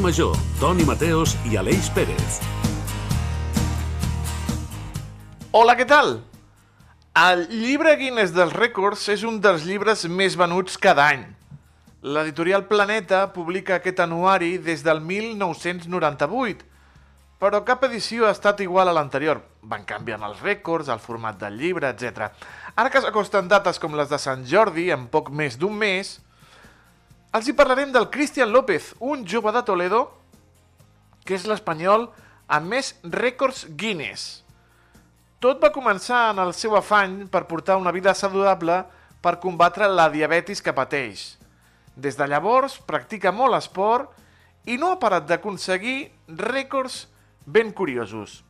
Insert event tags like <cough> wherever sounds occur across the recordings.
Carrer Major, Toni Mateos i Aleix Pérez. Hola, què tal? El llibre Guinness dels Rècords és un dels llibres més venuts cada any. L'editorial Planeta publica aquest anuari des del 1998, però cap edició ha estat igual a l'anterior. Van canviant els rècords, el format del llibre, etc. Ara que s'acosten dates com les de Sant Jordi, en poc més d'un mes, els hi parlarem del Cristian López, un jove de Toledo que és l'espanyol amb més rècords Guinness. Tot va començar en el seu afany per portar una vida saludable per combatre la diabetis que pateix. Des de llavors practica molt esport i no ha parat d'aconseguir rècords ben curiosos.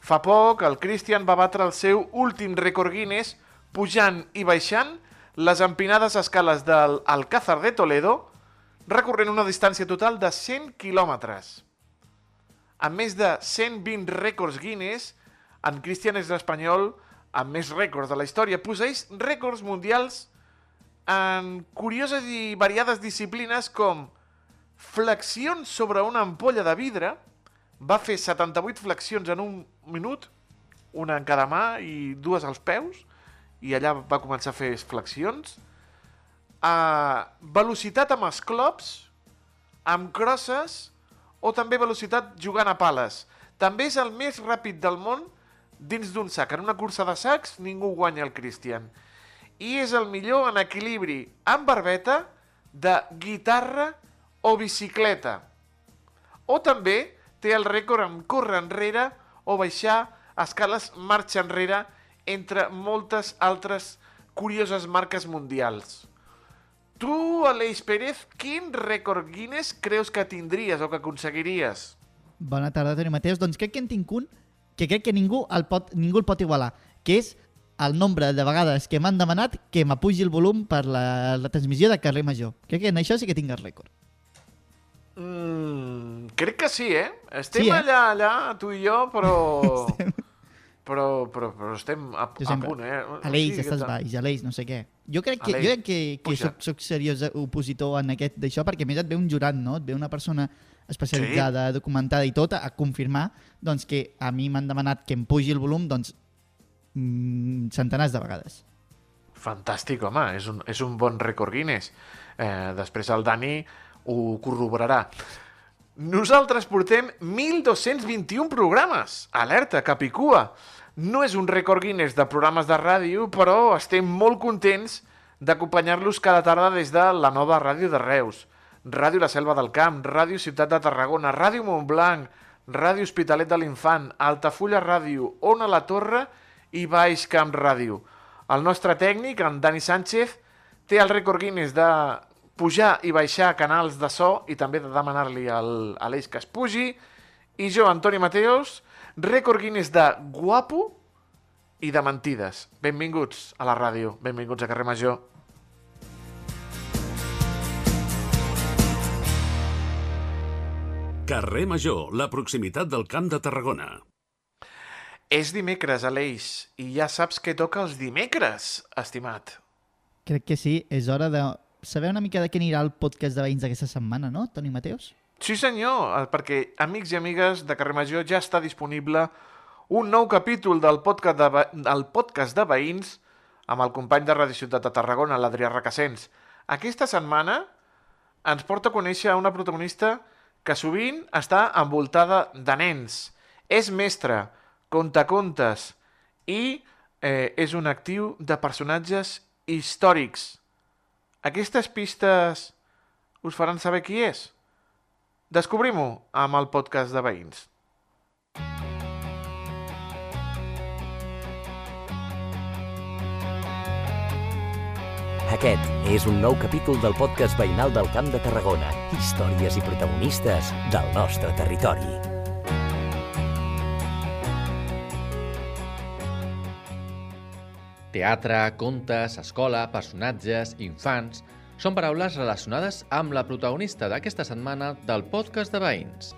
Fa poc, el Christian va batre el seu últim rècord Guinness pujant i baixant les empinades escales del Alcázar de Toledo, recorrent una distància total de 100 quilòmetres. Amb més de 120 rècords Guinness, en Christian és l'espanyol amb més rècords de la història. Posseeix rècords mundials en curioses i variades disciplines com flexions sobre una ampolla de vidre, va fer 78 flexions en un minut, una en cada mà i dues als peus, i allà va començar a fer flexions. Uh, velocitat amb esclops, amb crosses, o també velocitat jugant a pales. També és el més ràpid del món dins d'un sac. En una cursa de sacs ningú guanya el Christian. I és el millor en equilibri amb barbeta de guitarra o bicicleta. O també té el rècord en córrer enrere o baixar escales marxa enrere entre moltes altres curioses marques mundials. Tu, Aleix Pérez, quin rècord Guinness creus que tindries o que aconseguiries? Bona tarda, Toni Mateus. Doncs crec que en tinc un que crec que ningú el pot, ningú el pot igualar, que és el nombre de vegades que m'han demanat que m'apugi el volum per la, la transmissió de carrer Major. Crec que en això sí que tinc el rècord. Mm, crec que sí, eh? Estem Sí, eh? allà, allà, tu i jo, però... <laughs> Estem- Però, però, però estem a, Jo a sempre- punt, eh? Aleix, Sí, estàs baix, Aleix, no sé què. Jo crec que, jo crec que, que puja. soc, soc seriós opositor en aquest d'això, perquè a més et ve un jurat, no? Et ve una persona especialitzada, documentada i tot, a confirmar doncs, que a mi m'han demanat que em pugi el volum doncs, mm, centenars de vegades. Fantàstic, home, és un, és un bon rècord Guinness. Eh, després el Dani ho corroborarà. Nosaltres portem 1.221 programes. Alerta, Capicua. No és un rècord Guinness de programes de ràdio, però estem molt contents d'acompanyar-los cada tarda des de la nova ràdio de Reus, Ràdio La Selva del Camp, Ràdio Ciutat de Tarragona, Ràdio Montblanc, Ràdio Hospitalet de l'Infant, Altafulla Ràdio, Ona la Torre i Baix Camp Ràdio. El nostre tècnic, en Dani Sánchez, té el rècord Guinness de pujar i baixar canals de so i també de demanar-li a l'Eix que es pugi. I jo, Antoni Mateos, rècord Guinness de guapo i de mentides. Benvinguts a la ràdio, benvinguts a Carrer Major. Carrer Major, la proximitat del Camp de Tarragona. És dimecres, Aleix, i ja saps què toca els dimecres, estimat. Crec que sí, és hora de saber una mica de què anirà el podcast de veïns d'aquesta setmana, no, Toni Mateus? Sí senyor, eh, perquè amics i amigues de Carrer Major ja està disponible un nou capítol del podcast de, del podcast de veïns amb el company de Ràdio Ciutat de Tarragona, l'Adrià Requesens. Aquesta setmana ens porta a conèixer una protagonista que sovint està envoltada de nens. És mestra, conta contes i eh, és un actiu de personatges històrics. Aquestes pistes us faran saber qui és? Descobrim-ho amb el podcast de veïns. Aquest és un nou capítol del podcast veïnal del Camp de Tarragona. Històries i protagonistes del nostre territori. Teatre, contes, escola, personatges, infants... Són paraules relacionades amb la protagonista d'aquesta setmana del podcast de veïns.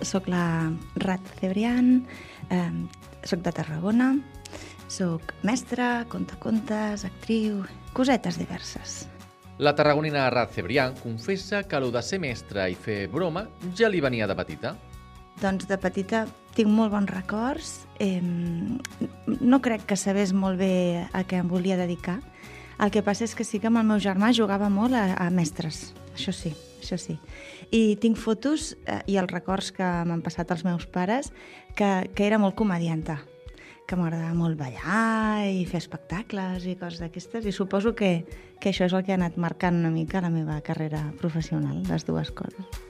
Soc la Rat Cebrián, eh, soc de Tarragona, soc mestra, contacontes, actriu, cosetes diverses. La tarragonina Rat Cebrián confessa que lo de ser mestra i fer broma ja li venia de petita. Doncs de petita tinc molt bons records. Eh, no crec que sabés molt bé a què em volia dedicar. El que passa és que sí que amb el meu germà jugava molt a, a mestres. Això sí, això sí. I tinc fotos eh, i els records que m'han passat els meus pares que, que era molt comedianta que m'agradava molt ballar i fer espectacles i coses d'aquestes i suposo que, que això és el que ha anat marcant una mica la meva carrera professional, les dues coses.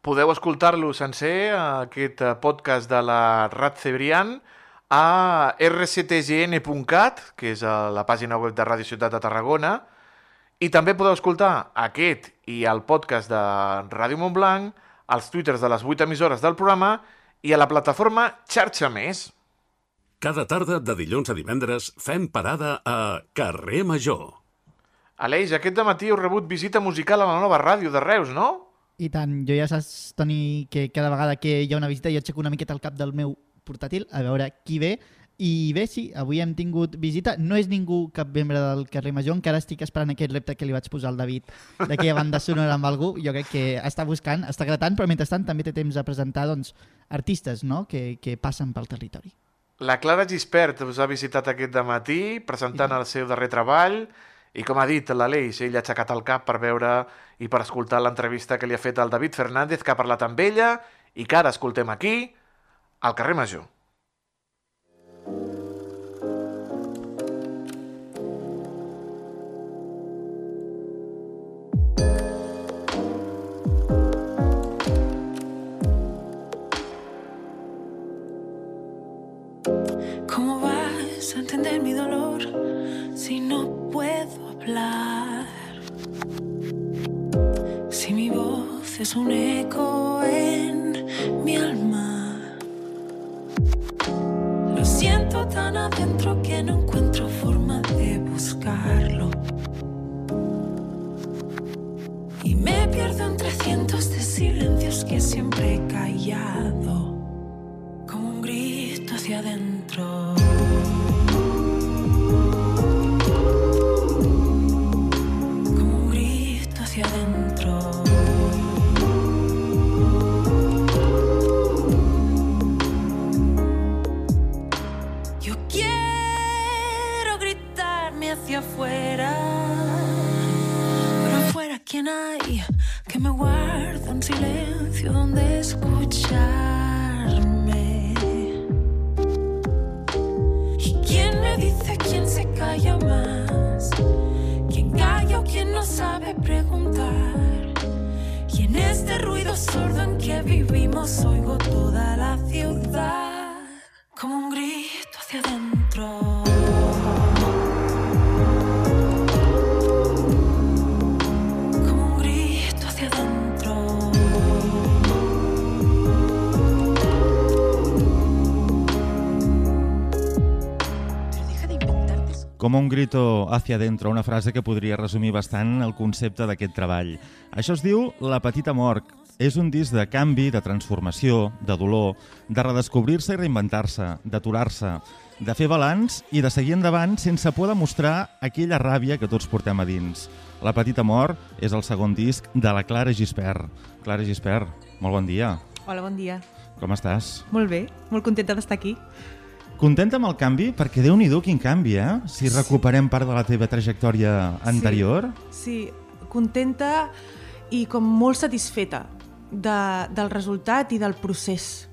Podeu escoltar-lo sencer, aquest eh, podcast de la Rat Cebrián, a rctgn.cat, que és a la pàgina web de Ràdio Ciutat de Tarragona, i també podeu escoltar aquest i el podcast de Ràdio Montblanc, als twitters de les 8 emissores del programa i a la plataforma Xarxa Més. Cada tarda de dilluns a divendres fem parada a Carrer Major. Aleix, aquest matí heu rebut visita musical a la nova ràdio de Reus, no? I tant, jo ja saps, Toni, que cada vegada que hi ha una visita jo aixeco una miqueta el cap del meu portàtil a veure qui ve. I bé, sí, avui hem tingut visita. No és ningú, cap membre del carrer Major. Encara estic esperant aquest repte que li vaig posar al David d'aquella banda sonora amb algú. Jo crec que està buscant, està gratant, però mentrestant també té temps a presentar doncs, artistes no? que, que passen pel territori. La Clara Gispert us ha visitat aquest de matí presentant el seu darrer treball i com ha dit l'Aleix, ell ha aixecat el cap per veure i per escoltar l'entrevista que li ha fet el David Fernández, que ha parlat amb ella i que ara escoltem aquí, al carrer Major. ¿Cómo vas a entender mi dolor si no puedo hablar? Si mi voz es un eco en mi alma. Lo siento tan adentro que no encuentro forma de buscarlo. Y me pierdo entre cientos de silencios que siempre he callado como un grito hacia adentro. Yo quiero gritarme hacia afuera. Pero afuera, ¿quién hay que me guarda un silencio donde escucharme? ¿Y quién me dice quién se calla más? ¿Quién calla o quién no sabe preguntar? Y en este ruido sordo en que vivimos oigo toda la ciudad Com un grito hacia dentro, una frase que podria resumir bastant el concepte d'aquest treball. Això es diu La petita mort. És un disc de canvi, de transformació, de dolor, de redescobrir-se i reinventar-se, d'aturar-se, de fer balanç i de seguir endavant sense por de mostrar aquella ràbia que tots portem a dins. La petita mort és el segon disc de la Clara Gispert. Clara Gispert, molt bon dia. Hola, bon dia. Com estàs? Molt bé, molt contenta d'estar aquí. Contenta amb el canvi? Perquè déu nhi quin canvi, eh? Si recuperem part de la teva trajectòria anterior. Sí, sí contenta i com molt satisfeta de, del resultat i del procés.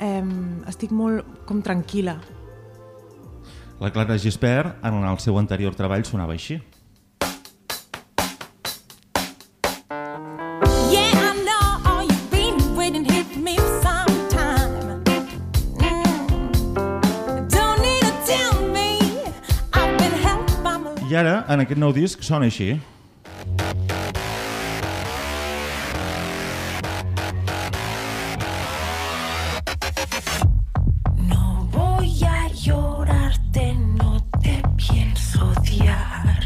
Eh, estic molt com tranquil·la. La Clara Gispert, en el seu anterior treball, sonava així. Ara, en aquest nou disc, sona així. No voy a llorarte, no te pienso odiar.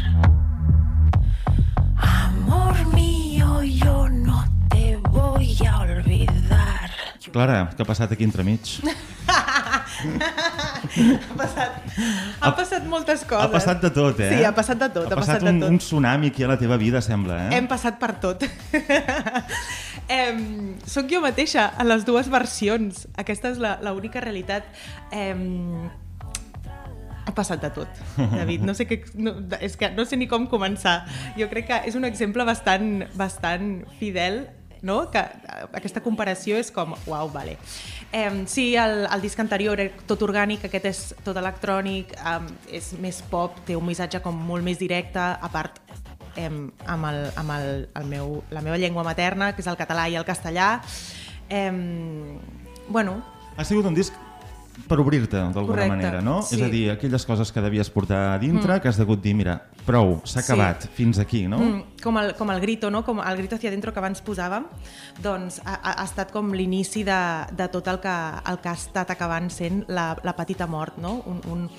Amor mío, yo no te voy a olvidar. Clara, què ha passat aquí entremig? <laughs> Ha passat, ha passat moltes coses. Ha passat de tot, eh? Sí, ha passat de tot. Ha, Ha, passat, passat un, de un tot. tsunami aquí a la teva vida, sembla, eh? Hem passat per tot. <laughs> em, soc jo mateixa en les dues versions. Aquesta és la- l'única realitat. Em, ha passat de tot, David. No sé, què, no, és que no sé ni com començar. Jo crec que és un exemple bastant, bastant fidel no? que eh, aquesta comparació és com, uau, vale. Eh, sí, el, el disc anterior era tot orgànic, aquest és tot electrònic, eh, és més pop, té un missatge com molt més directe, a part eh, amb, el, amb el, el meu, la meva llengua materna, que és el català i el castellà. Eh, bueno, Ha sigut un disc per obrir-te, d'alguna manera, no? sí. És a dir, aquelles coses que devies portar a dintre, Mm. que has degut dir, mira, prou, s'ha Sí. acabat, fins aquí, no? Mm, com, el, com el grito, no? com el grito hacia dentro que abans posàvem, doncs ha, ha ha estat com l'inici de, de tot el que, el que ha estat acabant sent la, la petita mort, no? Un, un,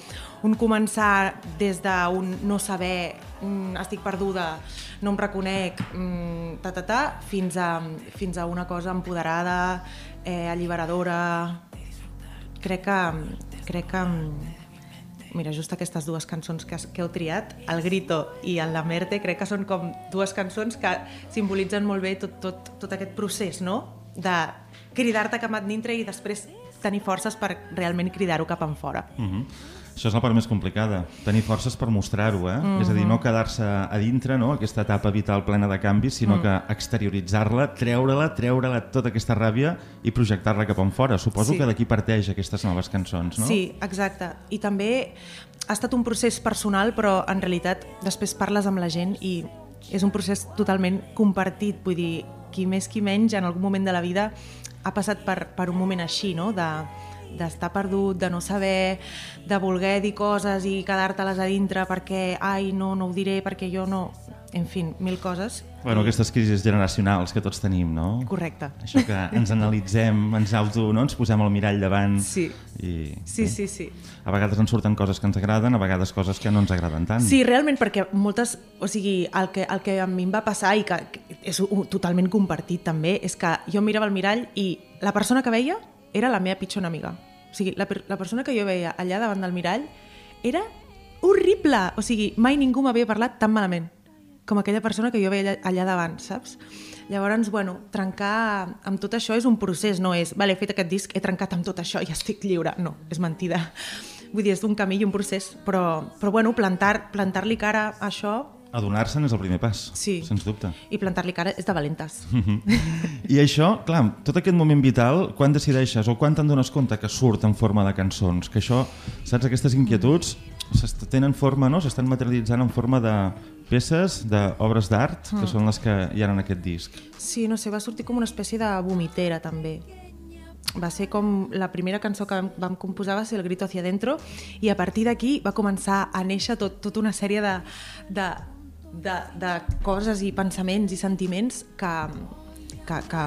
un començar des d'un no saber, mm, estic perduda, no em reconec, mm, ta, ta, ta, fins a, fins a una cosa empoderada, eh, alliberadora... Crec que, crec que Mira, just aquestes dues cançons que, has- que heu triat, El Grito i El La Merte, crec que són com dues cançons que simbolitzen molt bé tot, tot, tot aquest procés, no? De cridar-te cap endintre i després tenir forces per realment cridar-ho cap en fora. Mhm. Això és la part més complicada, tenir forces per mostrar-ho, eh? Mhm. És a dir, no quedar-se a dintre, no?, aquesta etapa vital plena de canvis, sinó Mm. que exterioritzar-la, treure-la, treure-la tota aquesta ràbia i projectar-la cap en fora. Suposo Sí. que d'aquí parteix aquestes noves cançons, no? Sí, exacte. I també ha estat un procés personal, però en realitat després parles amb la gent i és un procés totalment compartit. Vull dir, qui més qui menys en algun moment de la vida ha passat per, per un moment així, no? De d'estar perdut, de no saber, de voler dir coses i quedar-te-les a dintre perquè, ai, no, no ho diré, perquè jo no... En fi, mil coses. Bueno, aquestes crisis generacionals que tots tenim, no? Correcte. Això que ens analitzem, ens auto, no? ens posem al mirall davant. Sí. I, Sí, sí, sí. A vegades ens surten coses que ens agraden, a vegades coses que no ens agraden tant. Sí, realment, perquè moltes... O sigui, el que, el que a mi em va passar i que, és totalment compartit també, és que jo mirava al mirall i la persona que veia era la meva pitjor enemiga. O sigui, la, per- la persona que jo veia allà davant del mirall era horrible! O sigui, mai ningú m'havia parlat tan malament com aquella persona que jo veia allà, allà davant, saps? Llavors, bueno, trencar amb tot això és un procés, no és, vale, he fet aquest disc, he trencat amb tot això i estic lliure. No, és mentida. Vull dir, és un camí i un procés, però, però bueno, plantar- plantar-li cara a això Adonar-se'n és el primer pas, Sí. sens dubte. i plantar-li cara és de valentes. <laughs> I això, clar, tot aquest moment vital, quan decideixes o quan te'n dones compte que surt en forma de cançons? Que això, saps, aquestes inquietuds tenen forma, no? S'estan materialitzant en forma de peces, d'obres d'art, que Mm. són les que hi ha en aquest disc. Sí, no sé, va sortir com una espècie de vomitera, també. Va ser com la primera cançó que vam, vam composar va ser El grito hacia dentro i a partir d'aquí va començar a néixer tot, tota una sèrie de, de, de, de coses i pensaments i sentiments que, que, que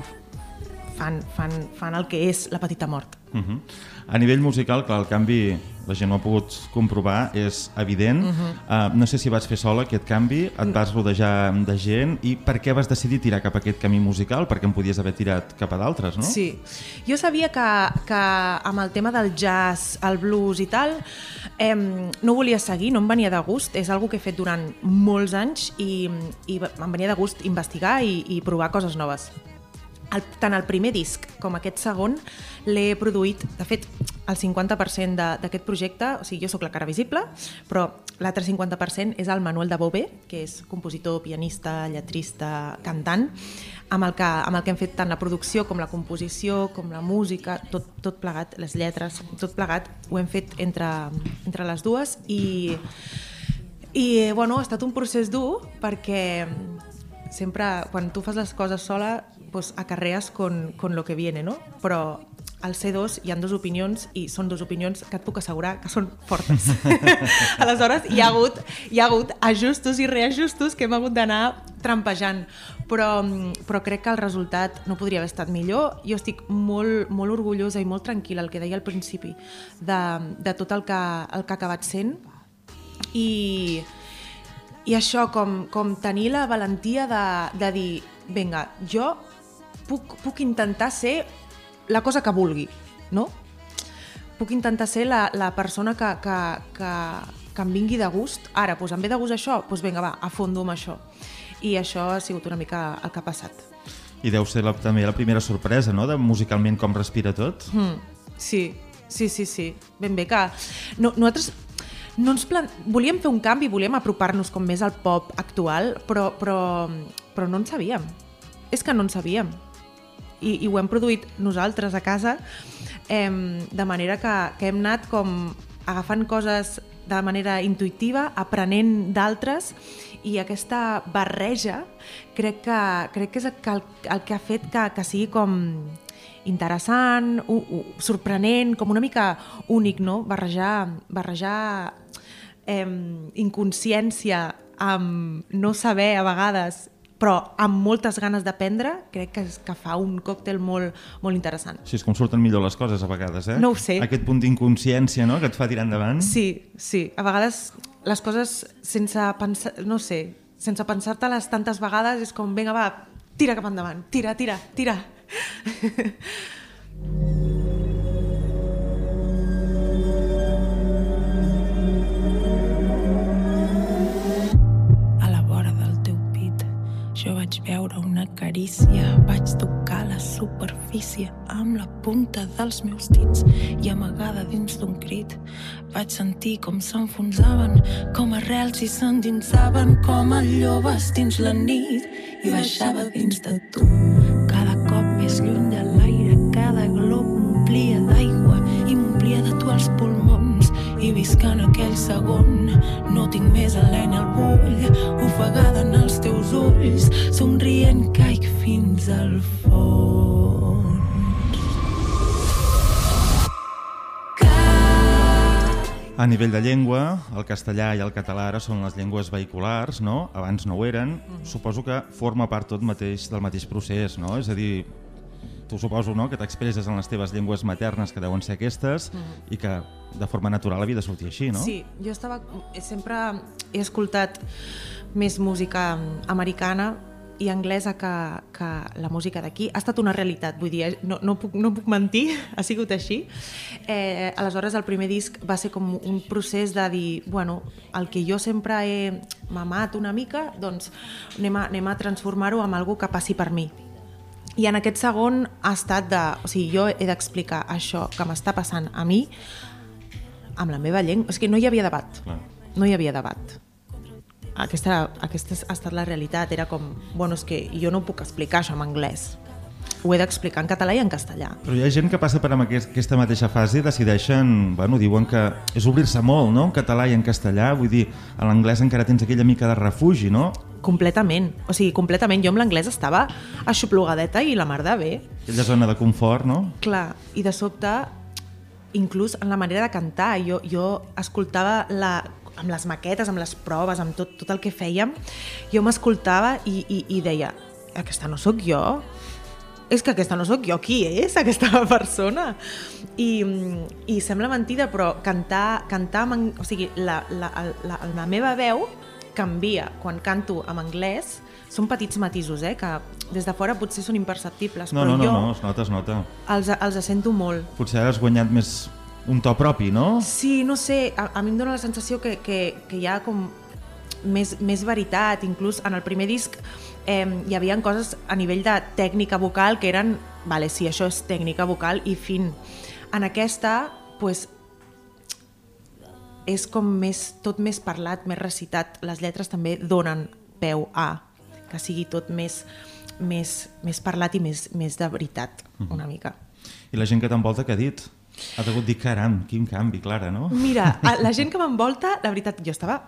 fan, fan, fan el que és la petita mort. Uh -huh. A nivell musical, clar, el canvi, la gent ho ha pogut comprovar, és evident. Uh -huh. uh, no sé si vas fer sola aquest canvi, et vas rodejar de gent, i per què vas decidir tirar cap a aquest camí musical? Perquè en podies haver tirat cap a d'altres, no? Sí. Jo sabia que, que amb el tema del jazz, el blues i tal, eh, no volia seguir, no em venia de gust. És algo que he fet durant molts anys i, i em venia de gust investigar i, i provar coses noves. El, tant el primer disc com aquest segon l'he produït, de fet, el 50% de- d'aquest projecte, o sigui, jo sóc la cara visible, però l'altre 50% és el Manuel de Bové, que és compositor, pianista, lletrista, cantant, amb el, que, amb el que hem fet tant la producció com la composició, com la música, tot, tot plegat, les lletres, tot plegat, ho hem fet entre, entre les dues i, i bueno, ha estat un procés dur perquè sempre, quan tu fas les coses sola, pues, acarreas con, con lo que viene, no? Però al C2 hi han dues opinions i són dues opinions que et puc assegurar que són fortes. <laughs> Aleshores, hi ha, hagut, hi ha hagut ajustos i reajustos que hem hagut d'anar trampejant, però, però crec que el resultat no podria haver estat millor. Jo estic molt, molt orgullosa i molt tranquil·la, el que deia al principi, de, de tot el que, el que ha acabat sent i, i això, com, com tenir la valentia de, de dir, vinga, jo puc, puc intentar ser la cosa que vulgui, no? Puc intentar ser la, la persona que, que, que, que em vingui de gust. Ara, doncs, em ve de gust això? Doncs vinga, va, a fondo amb això. I això ha sigut una mica el que ha passat. I deu ser la, també la primera sorpresa, no?, de musicalment com respira tot. Mm, sí, sí, sí, sí. Ben bé que... No, nosaltres no ens plan... volíem fer un canvi, volíem apropar-nos com més al pop actual, però, però, però no en sabíem. És que no en sabíem i, i ho hem produït nosaltres a casa, eh, de manera que, que hem anat com agafant coses de manera intuïtiva, aprenent d'altres i aquesta barreja crec que, crec que és el, el, que ha fet que, que sigui com interessant, u, u, sorprenent, com una mica únic, no? Barrejar, barrejar eh, inconsciència amb no saber a vegades però amb moltes ganes d'aprendre, crec que, que fa un còctel molt, molt interessant. Sí, és com surten millor les coses a vegades, eh? No ho sé. Aquest punt d'inconsciència, no?, que et fa tirar endavant. Sí, sí. A vegades les coses sense pensar, no sé, sense pensar-te-les tantes vegades és com, vinga, va, tira cap endavant, tira, tira, tira. <laughs> carícia, vaig tocar la superfície amb la punta dels meus dits i amagada dins d'un crit vaig sentir com s'enfonsaven, com arrels i s'endinsaven com a llobes dins la nit i baixava dins de tu. Cada cop més lluny de l'aire, i visc en aquell segon. No tinc més alena al bull, ofegada en els teus ulls, somrient caic fins al fons. A nivell de llengua, el castellà i el català ara són les llengües vehiculars, no? Abans no ho eren. Suposo que forma part tot mateix del mateix procés, no? És a dir, tu suposo no, que t'expresses en les teves llengües maternes, que deuen ser aquestes, Mhm. i que de forma natural havia de sortir així, no? Sí, jo estava... Sempre he escoltat més música americana i anglesa que, que la música d'aquí. Ha estat una realitat, vull dir, eh, no, no, puc, no puc mentir, <laughs> ha sigut així. Eh, aleshores, el primer disc va ser com un procés de dir, bueno, el que jo sempre he mamat una mica, doncs anem a, anem a transformar-ho en algo que passi per mi. I en aquest segon ha estat de... O sigui, jo he d'explicar això que m'està passant a mi amb la meva llengua. És que no hi havia debat. Clar. No hi havia debat. Aquesta, aquesta ha estat la realitat. Era com, bueno, és que jo no puc explicar això en anglès. Ho he d'explicar en català i en castellà. Però hi ha gent que passa per aquest, aquesta mateixa fase i decideixen, bueno, diuen que és obrir-se molt, no?, en català i en castellà, vull dir, a l'anglès encara tens aquella mica de refugi, no? Completament. O sigui, completament. Jo amb l'anglès estava aixoplugadeta i la mar de bé. Aquella zona de confort, no? Clar, i de sobte, inclús en la manera de cantar, jo, jo escoltava la, amb les maquetes, amb les proves, amb tot, tot el que fèiem, jo m'escoltava i, i, i deia, aquesta no sóc jo? És que aquesta no sóc jo, qui és aquesta <laughs> persona? I, i sembla mentida, però cantar, cantar amb, o sigui, la, la, la, la meva veu canvia quan canto en anglès, són petits matisos, eh, que des de fora potser són imperceptibles, No, però no, no, jo no, es nota, es nota. els, els sento molt. Potser has guanyat més un to propi, no? Sí, no sé, a, a mi em dóna la sensació que, que, que hi ha com més, més veritat, inclús en el primer disc eh, hi havia coses a nivell de tècnica vocal que eren, vale, sí, això és tècnica vocal i fin. En aquesta, pues, és com més, tot més parlat, més recitat. Les lletres també donen peu a que sigui tot més, més, més parlat i més, més de veritat, una mica. I la gent que t'envolta què ha dit? Ha degut dir, caram, quin canvi, Clara, no? Mira, la <laughs> gent que m'envolta, la veritat, jo estava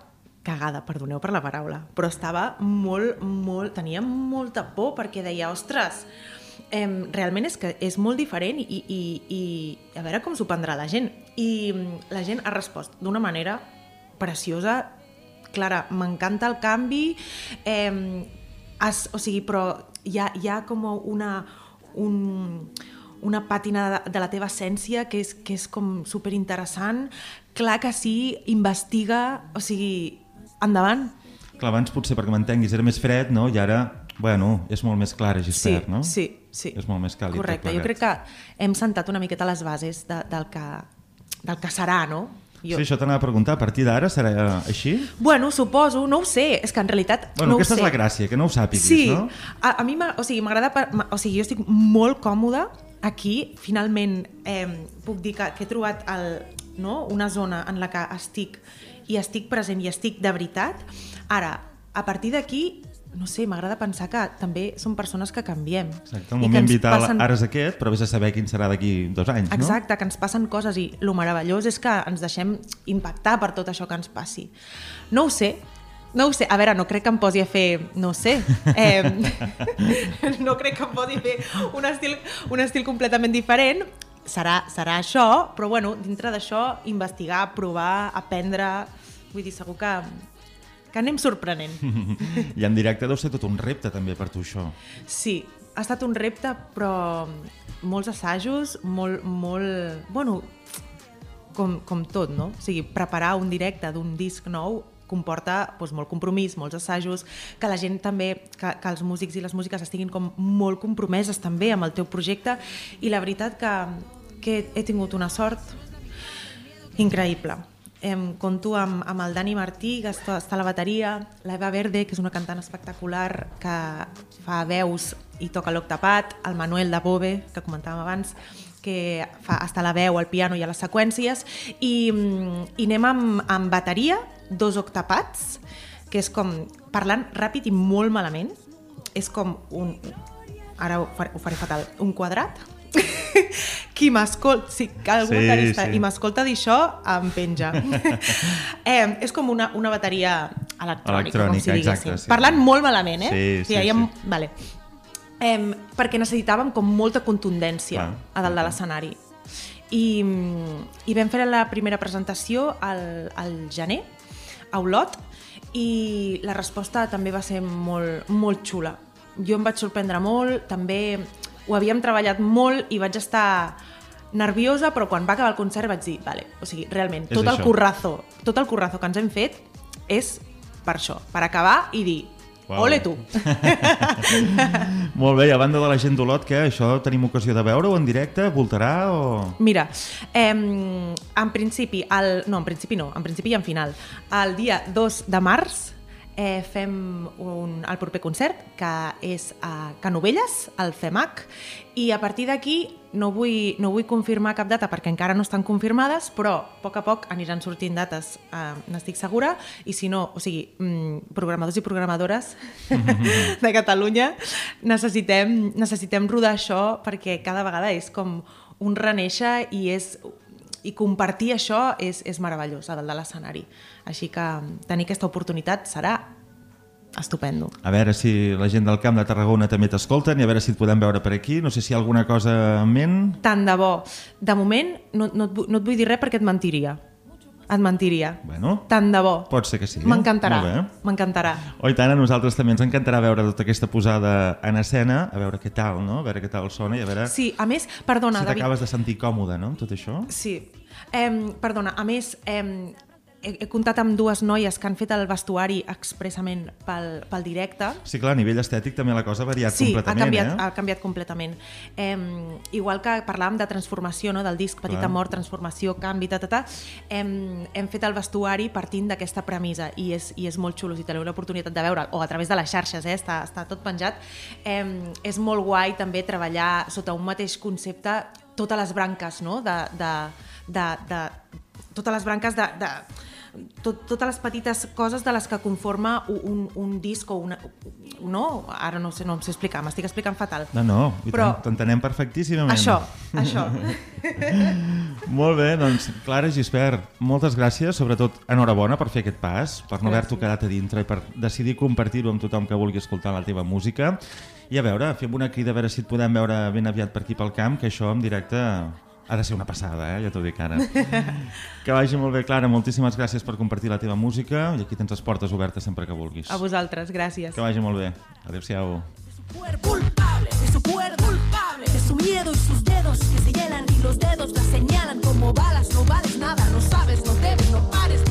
cagada, perdoneu per la paraula, però estava molt, molt, tenia molta por perquè deia, ostres, eh, realment és que és molt diferent i, i, i a veure com s'ho prendrà la gent. I mm, la gent ha respost d'una manera preciosa, Clara, m'encanta el canvi, eh, es, o sigui, però hi ha, hi ha com una, un, una pàtina de, de la teva essència que és, que és com superinteressant. Clar que sí, investiga, o sigui, endavant. Clar, abans potser perquè m'entenguis era més fred, no? I ara, bueno, és molt més clar, Gispert, sí, no? Sí, sí. És molt més càlid. Correcte, jo crec que hem sentat una miqueta les bases de, del, que, del que serà, no? Jo. Sí, això t'anava a preguntar, a partir d'ara serà així? Bueno, suposo, no ho sé, és que en realitat Bueno, no ho aquesta sé. és la gràcia, que no ho sàpiguis, sí, no? a, a mi o sigui, m'agrada, o sigui, jo estic molt còmoda aquí, finalment eh, puc dir que, que he trobat el, no? una zona en la que estic i estic present i estic de veritat. Ara, a partir d'aquí, no sé, m'agrada pensar que també són persones que canviem. Exacte, el moment vital passen- ara és aquest, però vés a saber quin serà d'aquí dos anys, Exacte, que ens passen coses i el meravellós és que ens deixem impactar per tot això que ens passi. No ho sé, no ho sé. A veure, no crec que em posi a fer, no sé, <laughs> eh, <laughs> no crec que em posi a fer un estil, un estil completament diferent, serà, serà això, però bueno, dintre d'això, investigar, provar, aprendre... Vull dir, segur que, que anem sorprenent. <laughs> I en directe deu ser tot un repte també per tu això. Sí, ha estat un repte, però molts assajos, molt, molt... Bueno, com, com tot, no? O sigui, preparar un directe d'un disc nou comporta doncs, molt compromís, molts assajos, que la gent també, que, que els músics i les músiques estiguin com molt compromeses també amb el teu projecte i la veritat que, que he tingut una sort increïble. Em conto amb, amb el Dani Martí, que està, està a la bateria, l'Eva Verde, que és una cantant espectacular que fa veus i toca l'octapat, el Manuel de Bove, que comentàvem abans, que fa, està la veu, al piano i a les seqüències, i, mm, i anem amb, amb bateria, dos octapats, que és com parlant ràpid i molt malament, és com un... Ara ho faré, ho faré fatal. Un quadrat qui m'escolta, si algú Sí, sí, sí. i m'escolta dir això, em penja. <laughs> eh, és com una, una bateria electrònica, com Electrònica, si diguéssim. exacte, sí. Parlant molt malament, eh? Sí, sí, ha- sí. Vale. Eh, perquè necessitàvem com molta contundència Clar, a dalt de l'escenari. I, I vam fer la primera presentació al, al gener, a Olot, i la resposta també va ser molt, molt xula. Jo em vaig sorprendre molt, també ho havíem treballat molt i vaig estar nerviosa, però quan va acabar el concert vaig dir, vale, o sigui, realment, És tot el això. currazo, tot el currazo que ens hem fet és per això, per acabar i dir, Uau. ole tu! <laughs> Molt bé, i a banda de la gent d'Olot, què? Això tenim ocasió de veure-ho en directe? Voltarà o...? Mira, eh, en principi, el, no, en principi no, en principi i en final. El dia 2 de març eh, fem un, el proper concert, que és a Canovelles, al FEMAC, i a partir d'aquí no vull, no vull confirmar cap data perquè encara no estan confirmades, però a poc a poc aniran sortint dates, eh, n'estic segura, i si no, o sigui, mm, programadors i programadores <laughs> de Catalunya, necessitem, necessitem rodar això perquè cada vegada és com un renéixer i és i compartir això és, és meravellós a dalt de l'escenari. Així que tenir aquesta oportunitat serà estupendo. A veure si la gent del Camp de Tarragona també t'escolten i a veure si et podem veure per aquí. No sé si hi ha alguna cosa en ment. Tant de bo. De moment no, no, et, no et vull dir res perquè et mentiria. Et mentiria. Bueno, Tant de bo. pot ser que sí. M'encantarà. Bé. M'encantarà. Oh, i tant, a nosaltres també ens encantarà veure tota aquesta posada en escena, a veure què tal, no? A veure què tal sona i a veure Sí, a més, perdona, si David. t'acabes de sentir còmode, no?, tot això. Sí. Em, perdona, a més, em, he, he comptat amb dues noies que han fet el vestuari expressament pel, pel directe. Sí, clar, a nivell estètic també la cosa ha variat Sí, ha completament, canviat, eh? ha canviat completament. Eh, igual que parlàvem de transformació, no? del disc Petita Clar. Mort, transformació, canvi, ta, ta, ta, hem, hem fet el vestuari partint d'aquesta premissa i és, i és molt xulo, si teniu l'oportunitat de veure o a través de les xarxes, eh? està, està tot penjat. Eh, és molt guai també treballar sota un mateix concepte totes les branques, no? de, de, de, de, totes les branques de, de tot, totes les petites coses de les que conforma un, un, disc o una... No? Ara no sé, no em sé explicar, m'estic explicant fatal. No, no, i Però- t'entenem perfectíssimament. Això, <laughs> això. Molt bé, doncs, Clara Gispert, moltes gràcies, sobretot enhorabona per fer aquest pas, per no haver-t'ho quedat a dintre i per decidir compartir-ho amb tothom que vulgui escoltar la teva música. I a veure, fem una crida a veure si et podem veure ben aviat per aquí pel camp, que això en directe ha de ser una passada, eh? ja t'ho dic ara. que vagi molt bé, Clara, moltíssimes gràcies per compartir la teva música i aquí tens les portes obertes sempre que vulguis. A vosaltres, gràcies. Que vagi molt bé. Adéu-siau. culpable, de su cuerpo culpable, de su miedo y sus dedos que se llenan y los dedos la señalan como balas, no vales nada, no sabes, no debes, no pares,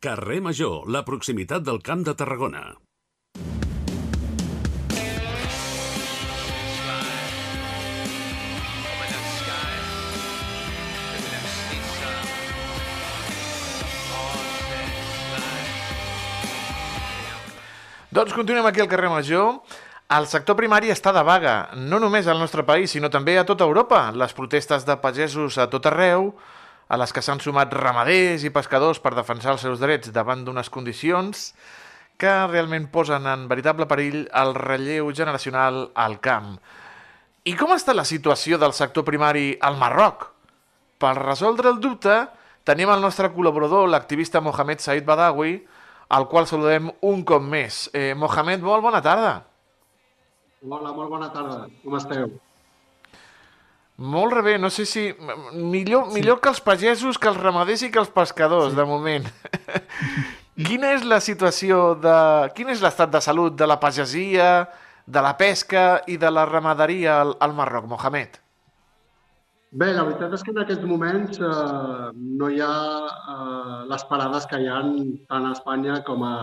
Carrer Major, la proximitat del Camp de Tarragona. Doncs continuem aquí al carrer Major. El sector primari està de vaga, no només al nostre país, sinó també a tota Europa. Les protestes de pagesos a tot arreu, a les que s'han sumat ramaders i pescadors per defensar els seus drets davant d'unes condicions que realment posen en veritable perill el relleu generacional al camp. I com està la situació del sector primari al Marroc? Per resoldre el dubte, tenim el nostre col·laborador, l'activista Mohamed Said Badawi, al qual saludem un cop més. Eh, Mohamed, molt bona tarda. Hola, molt bona tarda. Com esteu? Molt bé, no sé si... Millor, sí. millor que els pagesos, que els ramaders i que els pescadors, sí. de moment. <laughs> Quina és la situació de... Quin és l'estat de salut de la pagesia, de la pesca i de la ramaderia al, al Marroc, Mohamed? Bé, la veritat és que en aquests moments eh, no hi ha eh, les parades que hi ha tant a Espanya com a,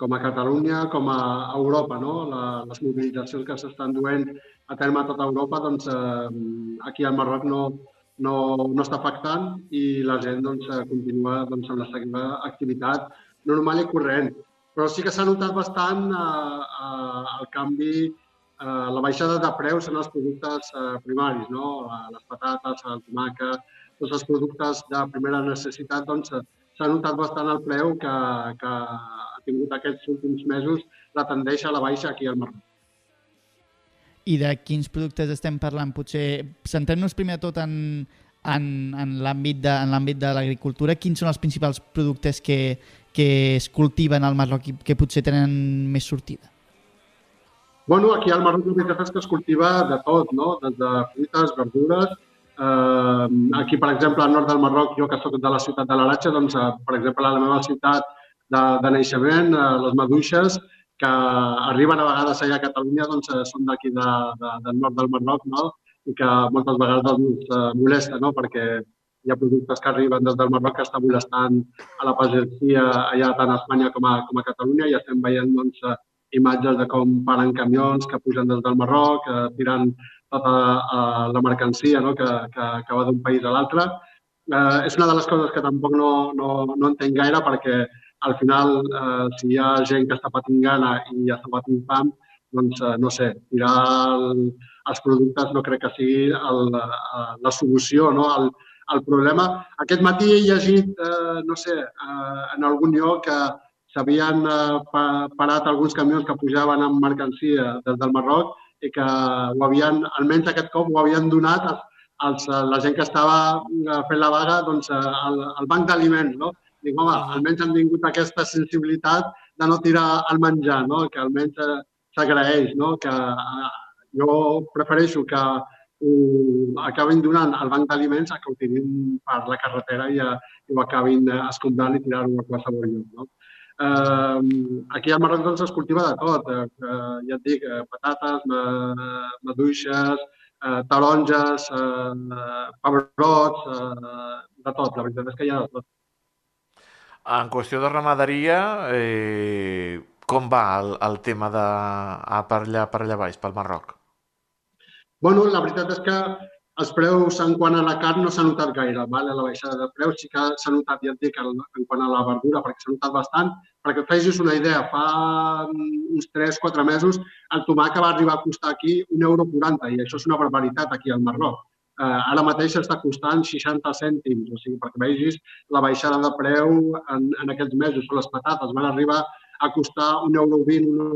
com a Catalunya, com a Europa. No? La, les mobilitzacions que s'estan duent a terme a tota Europa, doncs, eh, aquí al Marroc no, no, no està afectant i la gent doncs, eh, continua doncs, amb la seva activitat normal i corrent. Però sí que s'ha notat bastant eh, eh, el canvi eh, la baixada de preus en els productes eh, primaris, no? Les patates, el tomàquet, tots els productes de primera necessitat, doncs eh, s'ha notat bastant el preu que, que ha tingut aquests últims mesos la tendeix a la baixa aquí al Marroc. I de quins productes estem parlant? Potser centrem-nos primer de tot en, en, en l'àmbit de, en de l'agricultura. Quins són els principals productes que, que es cultiven al Marroc i que potser tenen més sortida? Bueno, aquí al Marroc veritat és que es cultiva de tot, no? Des de fruites, verdures. Eh, aquí, per exemple, al nord del Marroc, jo que sóc de la ciutat de l'Aratxa, doncs, eh, per exemple, a la meva ciutat de, de naixement, eh, les maduixes, que arriben a vegades allà a Catalunya, doncs, eh, són d'aquí de, de, del nord del Marroc, no? I que moltes vegades doncs, eh, molesta, no? Perquè hi ha productes que arriben des del Marroc que està molestant a la pagesia allà tant a Espanya com a, com a Catalunya i estem veient doncs, eh, imatges de com paren camions que pugen des del Marroc, eh, tirant tota la mercancia no? que, que, que va d'un país a l'altre. Eh, és una de les coses que tampoc no, no, no entenc gaire perquè al final, eh, si hi ha gent que està patint gana i està patint fam, doncs, eh, no sé, tirar el, els productes no crec que sigui el, eh, la solució no? al, al problema. Aquest matí he llegit, eh, no sé, eh, en algun lloc que s'havien eh, pa- parat alguns camions que pujaven amb mercancia des del Marroc i que ho havien, almenys aquest cop, ho havien donat als, als, a la gent que estava eh, fent la vaga doncs, eh, al, al banc d'aliments. No? Dic, home, almenys han tingut aquesta sensibilitat de no tirar el menjar, no? que almenys eh, s'agraeix, no? que eh, jo prefereixo que ho acabin donant al banc d'aliments a que ho tirin per la carretera i, eh, i ho acabin escombrant i tirar-ho a qualsevol lloc. No? Eh, aquí al Marroc doncs, es cultiva de tot. Eh, ja et dic, eh, patates, ma, maduixes, eh, taronges, eh, pebrots, eh, de tot. La veritat és que hi ha de tot. En qüestió de ramaderia, eh, com va el, el tema de a per allà, per allà baix, pel Marroc? Bueno, la veritat és que els preus en quant a la carn no s'ha notat gaire, vale? la baixada de preus sí que s'ha notat, ja et dic, en quant a la verdura, perquè s'ha notat bastant. Perquè et facis una idea, fa uns 3-4 mesos el tomàquet va arribar a costar aquí 1,40 euro i això és una barbaritat aquí al Marroc. Eh, ara mateix està costant 60 cèntims, o sigui, perquè vegis la baixada de preu en, en aquests mesos. Les patates van arribar a costar 1,20 euro,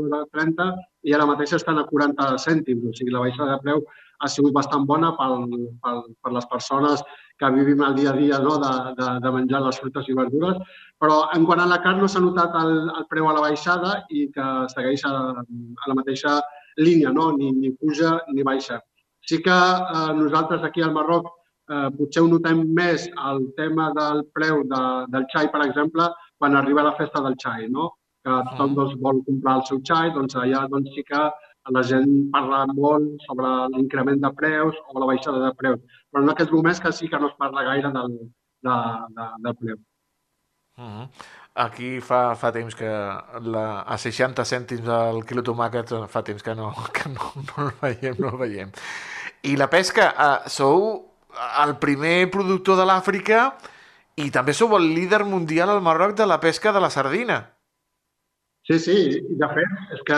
1,30 euro i ara mateix estan a 40 cèntims, o sigui, la baixada de preu ha sigut bastant bona pel, pel, per les persones que vivim el dia a dia no? de, de, de menjar les fruites i verdures. Però en quant a la carn no s'ha notat el, el preu a la baixada i que segueix a, a la mateixa línia, no? ni, ni puja ni baixa. Sí que eh, nosaltres aquí al Marroc eh, potser ho notem més el tema del preu de, del xai, per exemple, quan arriba la festa del xai, no? que tothom doncs, vol comprar el seu xai, doncs allà doncs, sí que la gent parla molt sobre l'increment de preus o la baixada de preus, però en aquests moments que sí que no es parla gaire del, de, de, del preu. Uh -huh. Aquí fa, fa temps que la, a 60 cèntims el quilo tomàquet fa temps que no, que no, no el veiem, no el veiem. I la pesca, eh, sou el primer productor de l'Àfrica i també sou el líder mundial al Marroc de la pesca de la sardina. Sí, sí, de fet, és que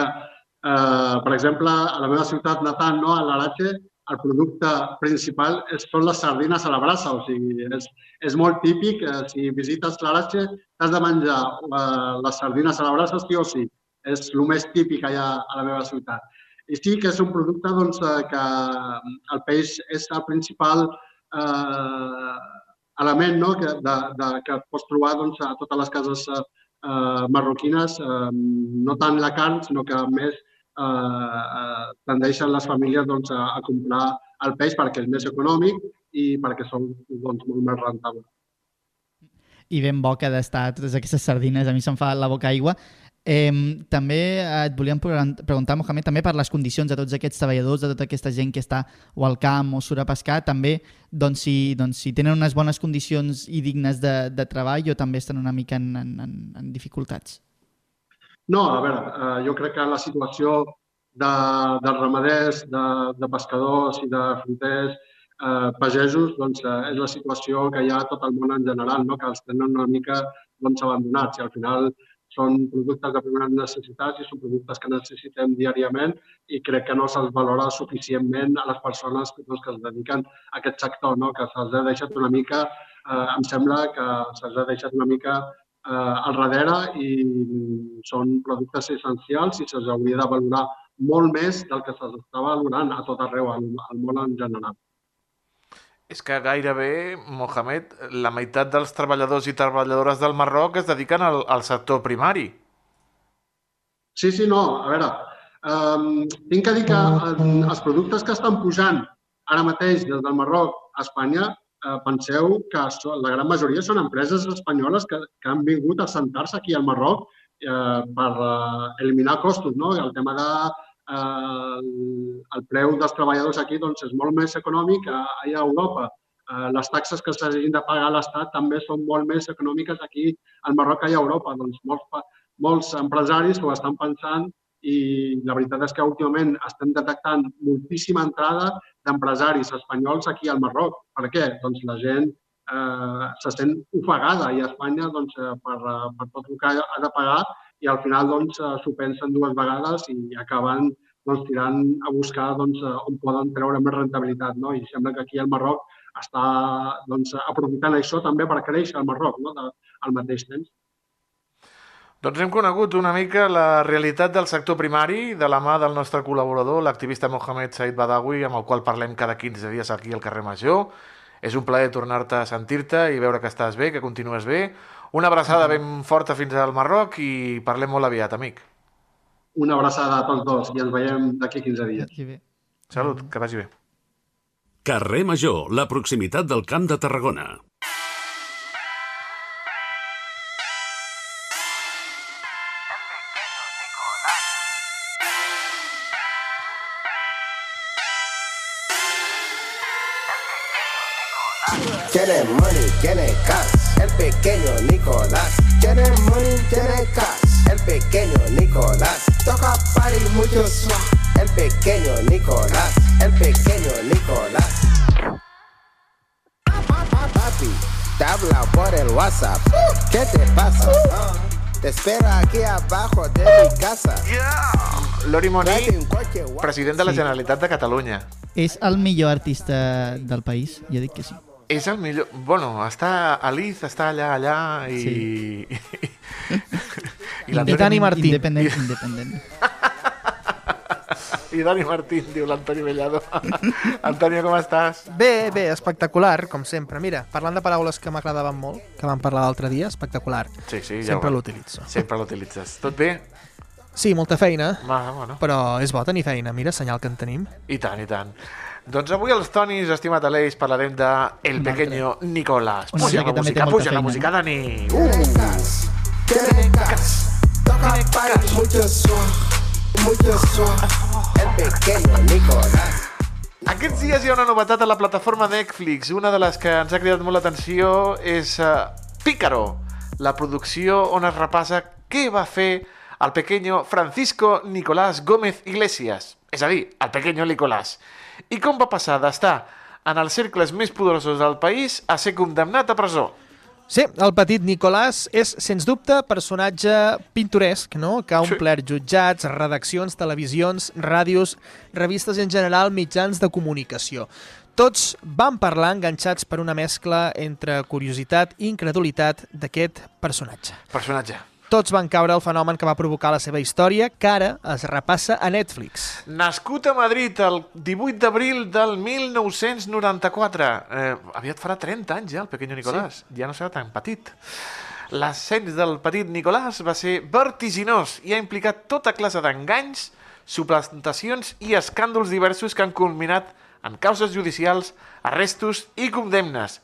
Eh, per exemple, a la meva ciutat natal, no, a l'Arache, el producte principal és, són les sardines a la brasa. O sigui, és, és molt típic. Eh, si visites l'Arache, has de menjar eh, les sardines a la brasa sí o sí. És el més típic allà a la meva ciutat. I sí que és un producte doncs, eh, que el peix és el principal eh, element no? que, de, de, que pots trobar doncs, a totes les cases eh, marroquines, eh, no tant la carn, sinó que més eh, tendeixen les famílies doncs, a, a comprar el peix perquè és més econòmic i perquè són doncs, molt més rentables. I ben bo que d'estar totes aquestes sardines, a mi se'm fa la boca aigua. Eh, també et volíem preguntar, Mohamed, també per les condicions de tots aquests treballadors, de tota aquesta gent que està o al camp o surt a pescar, també doncs, si, doncs, si tenen unes bones condicions i dignes de, de treball o també estan una mica en, en, en dificultats. No, a veure, eh, jo crec que la situació de, dels ramaders, de, de pescadors i de fruiters, eh, pagesos, doncs, eh, és la situació que hi ha tot el món en general, no? que els tenen una mica doncs, abandonats i al final són productes de primera necessitat i són productes que necessitem diàriament i crec que no se'ls valora suficientment a les persones doncs, que es dediquen a aquest sector, no? que se'ls ha deixat una mica, eh, em sembla que se'ls ha deixat una mica eh, al darrere i són productes essencials i se'ls hauria de valorar molt més del que se'ls està valorant a tot arreu, al, al món en general. És que gairebé, Mohamed, la meitat dels treballadors i treballadores del Marroc es dediquen al, al sector primari. Sí, sí, no. A veure, um, tinc que dir que els productes que estan pujant ara mateix des del Marroc a Espanya eh, penseu que la gran majoria són empreses espanyoles que, que han vingut a sentar-se aquí al Marroc eh, per eh, eliminar costos. No? El tema de el, el preu dels treballadors aquí doncs, és molt més econòmic que allà a Europa. Eh, les taxes que s'hagin de pagar a l'Estat també són molt més econòmiques aquí al Marroc que a Europa. Doncs molts, molts empresaris ho estan pensant i la veritat és que últimament estem detectant moltíssima entrada d'empresaris espanyols aquí al Marroc. Per què? Doncs la gent eh, se sent ofegada i a Espanya doncs, eh, per, eh, per tot el que ha de pagar i al final doncs, eh, s'ho pensen dues vegades i acaben doncs, tirant a buscar doncs, on poden treure més rentabilitat. No? I sembla que aquí al Marroc està doncs, aprofitant això també per créixer al Marroc no? de, al mateix temps. Doncs hem conegut una mica la realitat del sector primari de la mà del nostre col·laborador, l'activista Mohamed Said Badawi, amb el qual parlem cada 15 dies aquí al carrer Major. És un plaer tornar-te a sentir-te i veure que estàs bé, que continues bé. Una abraçada ben forta fins al Marroc i parlem molt aviat, amic. Una abraçada a tots dos i ens veiem d'aquí 15 dies. Salut, que vagi bé. Carrer Major, la proximitat del Camp de Tarragona. WhatsApp. ¿Qué te pasa? Te espero aquí abajo de mi casa. Lori Moni, president de la Sí. Generalitat de Catalunya. És el millor artista del país? Jo dic que sí. És el millor... Bueno, està a Liz, està allà, allà, i... Sí. I, l'Antoni- Martín. Independent, independent. <laughs> I Dani Martín, diu l'Antoni Bellado. <laughs> Antonio, com estàs? Bé, bé, espectacular, com sempre. Mira, parlant de paraules que m'agradaven molt, que vam parlar l'altre dia, espectacular. Sí, sí, ja Sempre l'utilitzo. Sempre l'utilitzes. Tot bé? Sí, molta feina, Va, bueno. però és bo tenir feina. Mira, senyal que en tenim. I tant, i tant. Doncs avui als Tonis, estimat Aleix, parlarem de El Pequeño Nicolás. Puja altre la que també té música, puja la feina, música, no? Dani. Tiene gas, toca país, mucho son, mucho son. El pequeño Nicolás. Aquests dies hi ha una novetat a la plataforma Netflix. Una de les que ens ha cridat molt l'atenció és uh, Pícaro, la producció on es repassa què va fer el pequeño Francisco Nicolás Gómez Iglesias, és a dir, el pequeño Nicolás. I com va passar d'estar en els cercles més poderosos del país a ser condemnat a presó. Sí, el petit Nicolàs és, sens dubte, personatge pintoresc, no? que ha Sí. omplert jutjats, redaccions, televisions, ràdios, revistes i en general mitjans de comunicació. Tots van parlar enganxats per una mescla entre curiositat i incredulitat d'aquest personatge. Personatge. Tots van caure al fenomen que va provocar la seva història, que ara es repassa a Netflix. Nascut a Madrid el 18 d'abril del 1994. Eh, aviat farà 30 anys ja, el pequeño Nicolás. Sí. Ja no serà tan petit. L'ascens del petit Nicolás va ser vertiginós i ha implicat tota classe d'enganys, suplantacions i escàndols diversos que han culminat en causes judicials, arrestos i condemnes.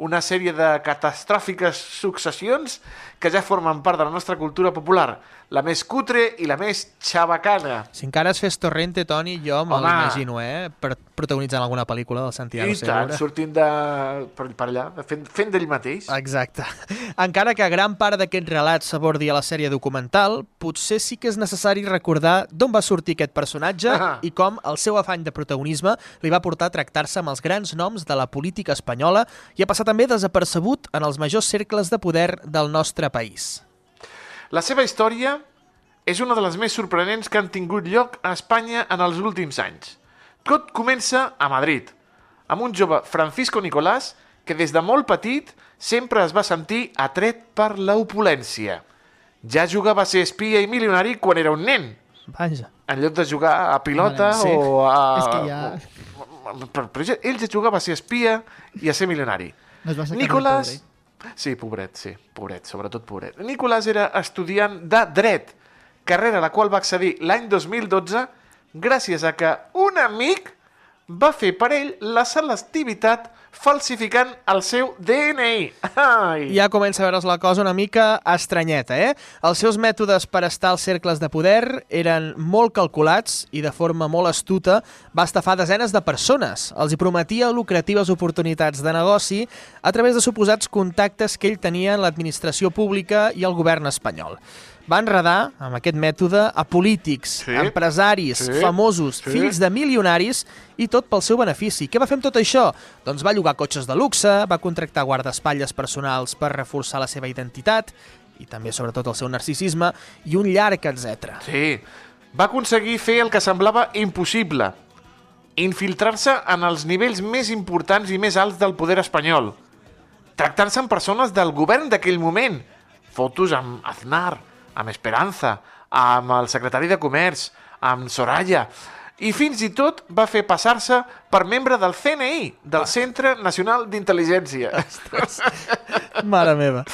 Una sèrie de catastròfiques successions que ja formen part de la nostra cultura popular, la més cutre i la més xabacana. Si encara es fes Torrente, Toni, jo me l'imagino, eh? Per, protagonitzant alguna pel·lícula del Santiago I tant, Segura. sortint de, per, per allà, fent, fent d'ell mateix. Exacte. <laughs> Encara que gran part d'aquest relat s'abordi a la sèrie documental, potser sí que és necessari recordar d'on va sortir aquest personatge Ah. i com el seu afany de protagonisme li va portar a tractar-se amb els grans noms de la política espanyola i a passar també desapercebut en els majors cercles de poder del nostre país. La seva història és una de les més sorprenents que han tingut lloc a Espanya en els últims anys. Tot comença a Madrid, amb un jove Francisco Nicolás que des de molt petit sempre es va sentir atret per l'opulència. Ja jugava a ser espia i milionari quan era un nen, Vaja. en lloc de jugar a pilota sí. o a... És que ja... Però, però ell ja jugava a ser espia i a ser milionari. No Nicolás... Sí, pobret, sí, pobret, sobretot pobret. Nicolás era estudiant de dret, carrera a la qual va accedir l'any 2012 gràcies a que un amic va fer per ell la selectivitat falsificant el seu DNI. Ai! Ja comença a veure's la cosa una mica estranyeta, eh? Els seus mètodes per estar als cercles de poder eren molt calculats i de forma molt astuta va estafar desenes de persones. Els hi prometia lucratives oportunitats de negoci a través de suposats contactes que ell tenia en l'administració pública i el govern espanyol. Va enredar, amb aquest mètode, a polítics, Sí. empresaris, Sí. famosos, Sí. fills de milionaris i tot pel seu benefici. Què va fer amb tot això? Doncs va llogar cotxes de luxe, va contractar guardaespatlles personals per reforçar la seva identitat i també, sobretot, el seu narcisisme i un llarg etc. Sí, va aconseguir fer el que semblava impossible. Infiltrar-se en els nivells més importants i més alts del poder espanyol. Tractar-se amb persones del govern d'aquell moment. Fotos amb Aznar, amb Esperanza, amb el secretari de Comerç, amb Soraya... I fins i tot va fer passar-se per membre del CNI, del Centre Nacional d'Intel·ligència. Mare meva.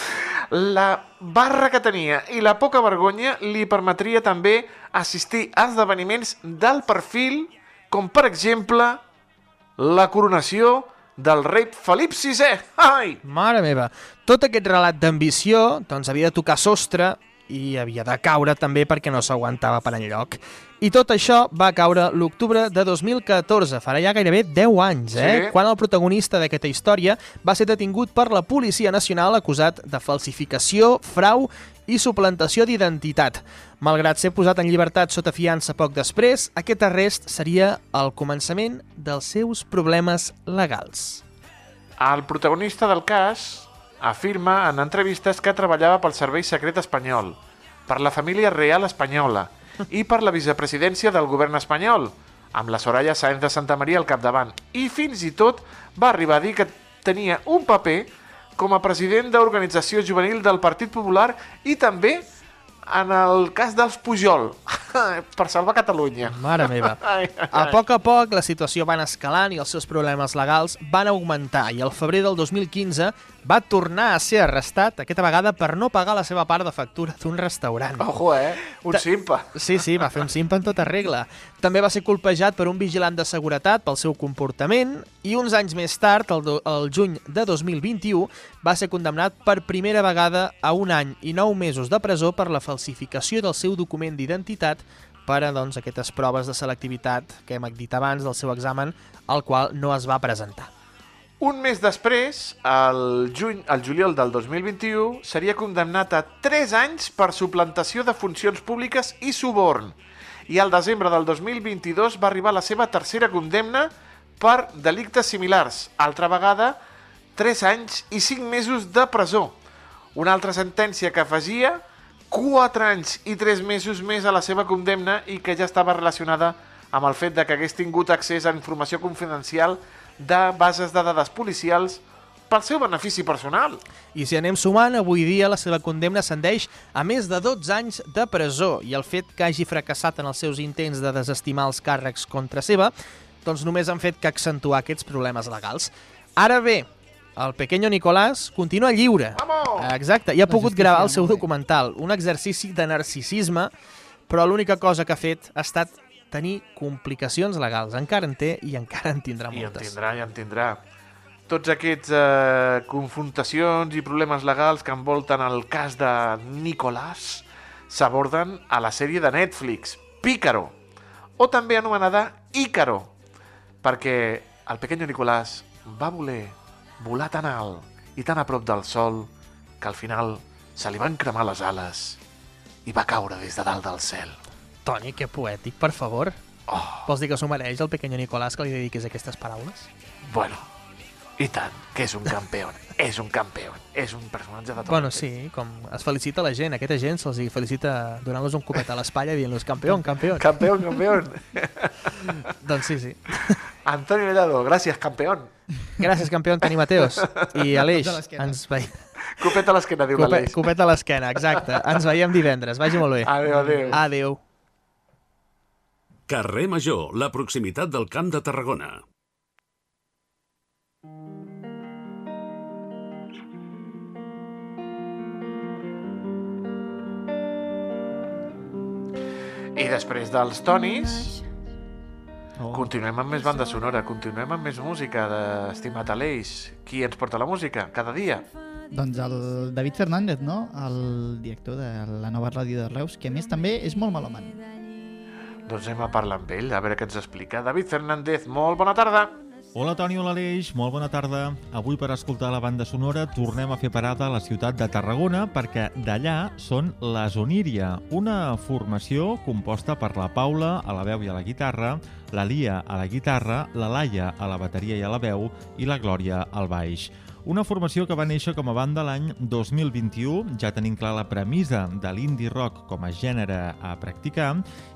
La barra que tenia i la poca vergonya li permetria també assistir a esdeveniments del perfil, com per exemple la coronació del rei Felip VI. Ai! Mare meva. Tot aquest relat d'ambició doncs, havia de tocar sostre i havia de caure també perquè no s'aguantava per enlloc. I tot això va caure l'octubre de 2014, farà ja gairebé 10 anys, eh? Sí. quan el protagonista d'aquesta història va ser detingut per la Policia Nacional acusat de falsificació, frau i suplantació d'identitat. Malgrat ser posat en llibertat sota fiança poc després, aquest arrest seria el començament dels seus problemes legals. El protagonista del cas afirma en entrevistes que treballava pel Servei Secret Espanyol, per la família real espanyola i per la vicepresidència del govern espanyol, amb la Soraya Sáenz de Santa Maria al capdavant. I fins i tot va arribar a dir que tenia un paper com a president d'organització juvenil del Partit Popular i també en el cas dels Pujol, <laughs> per salvar Catalunya. Mare meva. <laughs> A poc a poc la situació va escalant i els seus problemes legals van augmentar i al febrer del 2015 va tornar a ser arrestat, aquesta vegada per no pagar la seva part de factura d'un restaurant. Ojo, eh? Un simpa. Sí, sí, va fer un simpa en tota regla. També va ser colpejat per un vigilant de seguretat pel seu comportament i uns anys més tard, el, el juny de 2021, va ser condemnat per primera vegada a un any i nou mesos de presó per la falsificació del seu document d'identitat per a doncs, aquestes proves de selectivitat que hem dit abans del seu examen, al qual no es va presentar. Un mes després, el, juny, el juliol del 2021, seria condemnat a 3 anys per suplantació de funcions públiques i suborn. I al desembre del 2022 va arribar la seva tercera condemna per delictes similars. Altra vegada, 3 anys i 5 mesos de presó. Una altra sentència que afegia 4 anys i 3 mesos més a la seva condemna i que ja estava relacionada amb el fet de que hagués tingut accés a informació confidencial de bases de dades policials pel seu benefici personal. I si anem sumant, avui dia la seva condemna ascendeix a més de 12 anys de presó i el fet que hagi fracassat en els seus intents de desestimar els càrrecs contra seva, doncs només han fet que accentuar aquests problemes legals. Ara bé, el pequeño Nicolás continua lliure. Vamos! Exacte, i ha pogut gravar el seu documental, un exercici de narcisisme, però l'única cosa que ha fet ha estat tenir complicacions legals. Encara en té i encara en tindrà I en moltes. tindrà, i en tindrà. Tots aquests eh, confrontacions i problemes legals que envolten el cas de Nicolás s'aborden a la sèrie de Netflix, Pícaro, o també anomenada Ícaro, perquè el pequeño Nicolás va voler volar tan alt i tan a prop del sol que al final se li van cremar les ales i va caure des de dalt del cel. Toni, que poètic, per favor. Oh. Vols dir que s'ho mereix el pequeño Nicolás que li dediquis aquestes paraules? Bueno, i tant, que és un campió, <laughs> és un campió, és un personatge de tot. Bueno, sí, com es felicita la gent. Aquesta gent se'ls felicita donant-los un copet a l'espatlla i dient-los campió, campió. Campeón, campeón. <laughs> doncs sí, sí. Antonio Mellado, gràcies, campeón. <laughs> Gràcies, campió, Toni Mateos. I Aleix, ens veiem... Copet a l'esquena, diu Copet, l'Aleix. copet a l'esquena, exacte. Ens veiem divendres. Vagi molt bé. Adéu, adéu. Adéu. Carrer Major, la proximitat del Camp de Tarragona. I després dels Tonis, Oh. continuem amb més banda sonora, continuem amb més música d'Estimat Aleix. Qui ens porta la música cada dia? Doncs el David Fernández, no? El director de la nova ràdio de Reus, que a més també és molt malòman. Doncs anem a parlar amb ell, a veure què ens explica. David Fernández, molt bona tarda. Hola Toni, hola Aleix, molt bona tarda. Avui per escoltar la banda sonora tornem a fer parada a la ciutat de Tarragona perquè d'allà són les Oníria, una formació composta per la Paula a la veu i a la guitarra, la Lia a la guitarra, la Laia a la bateria i a la veu i la Glòria al baix. Una formació que va néixer com a banda l'any 2021, ja tenim clar la premissa de l'indie rock com a gènere a practicar,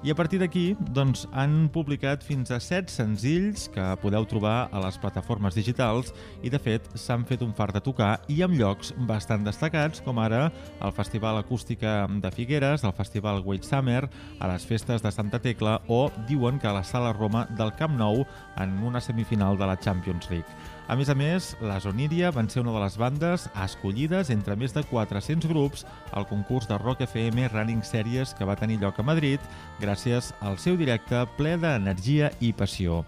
i a partir d'aquí doncs, han publicat fins a 7 senzills que podeu trobar a les plataformes digitals. I de fet s'han fet un fart de tocar i amb llocs bastant destacats com ara el Festival Acústica de Figueres, el Festival Wait Summer, a les festes de Santa Tecla o diuen que a la Sala Roma del Camp Nou en una semifinal de la Champions League. A més a més, les Oníria van ser una de les bandes escollides entre més de 400 grups al concurs de Rock FM Running Series que va tenir lloc a Madrid gràcies al seu directe ple d'energia i passió.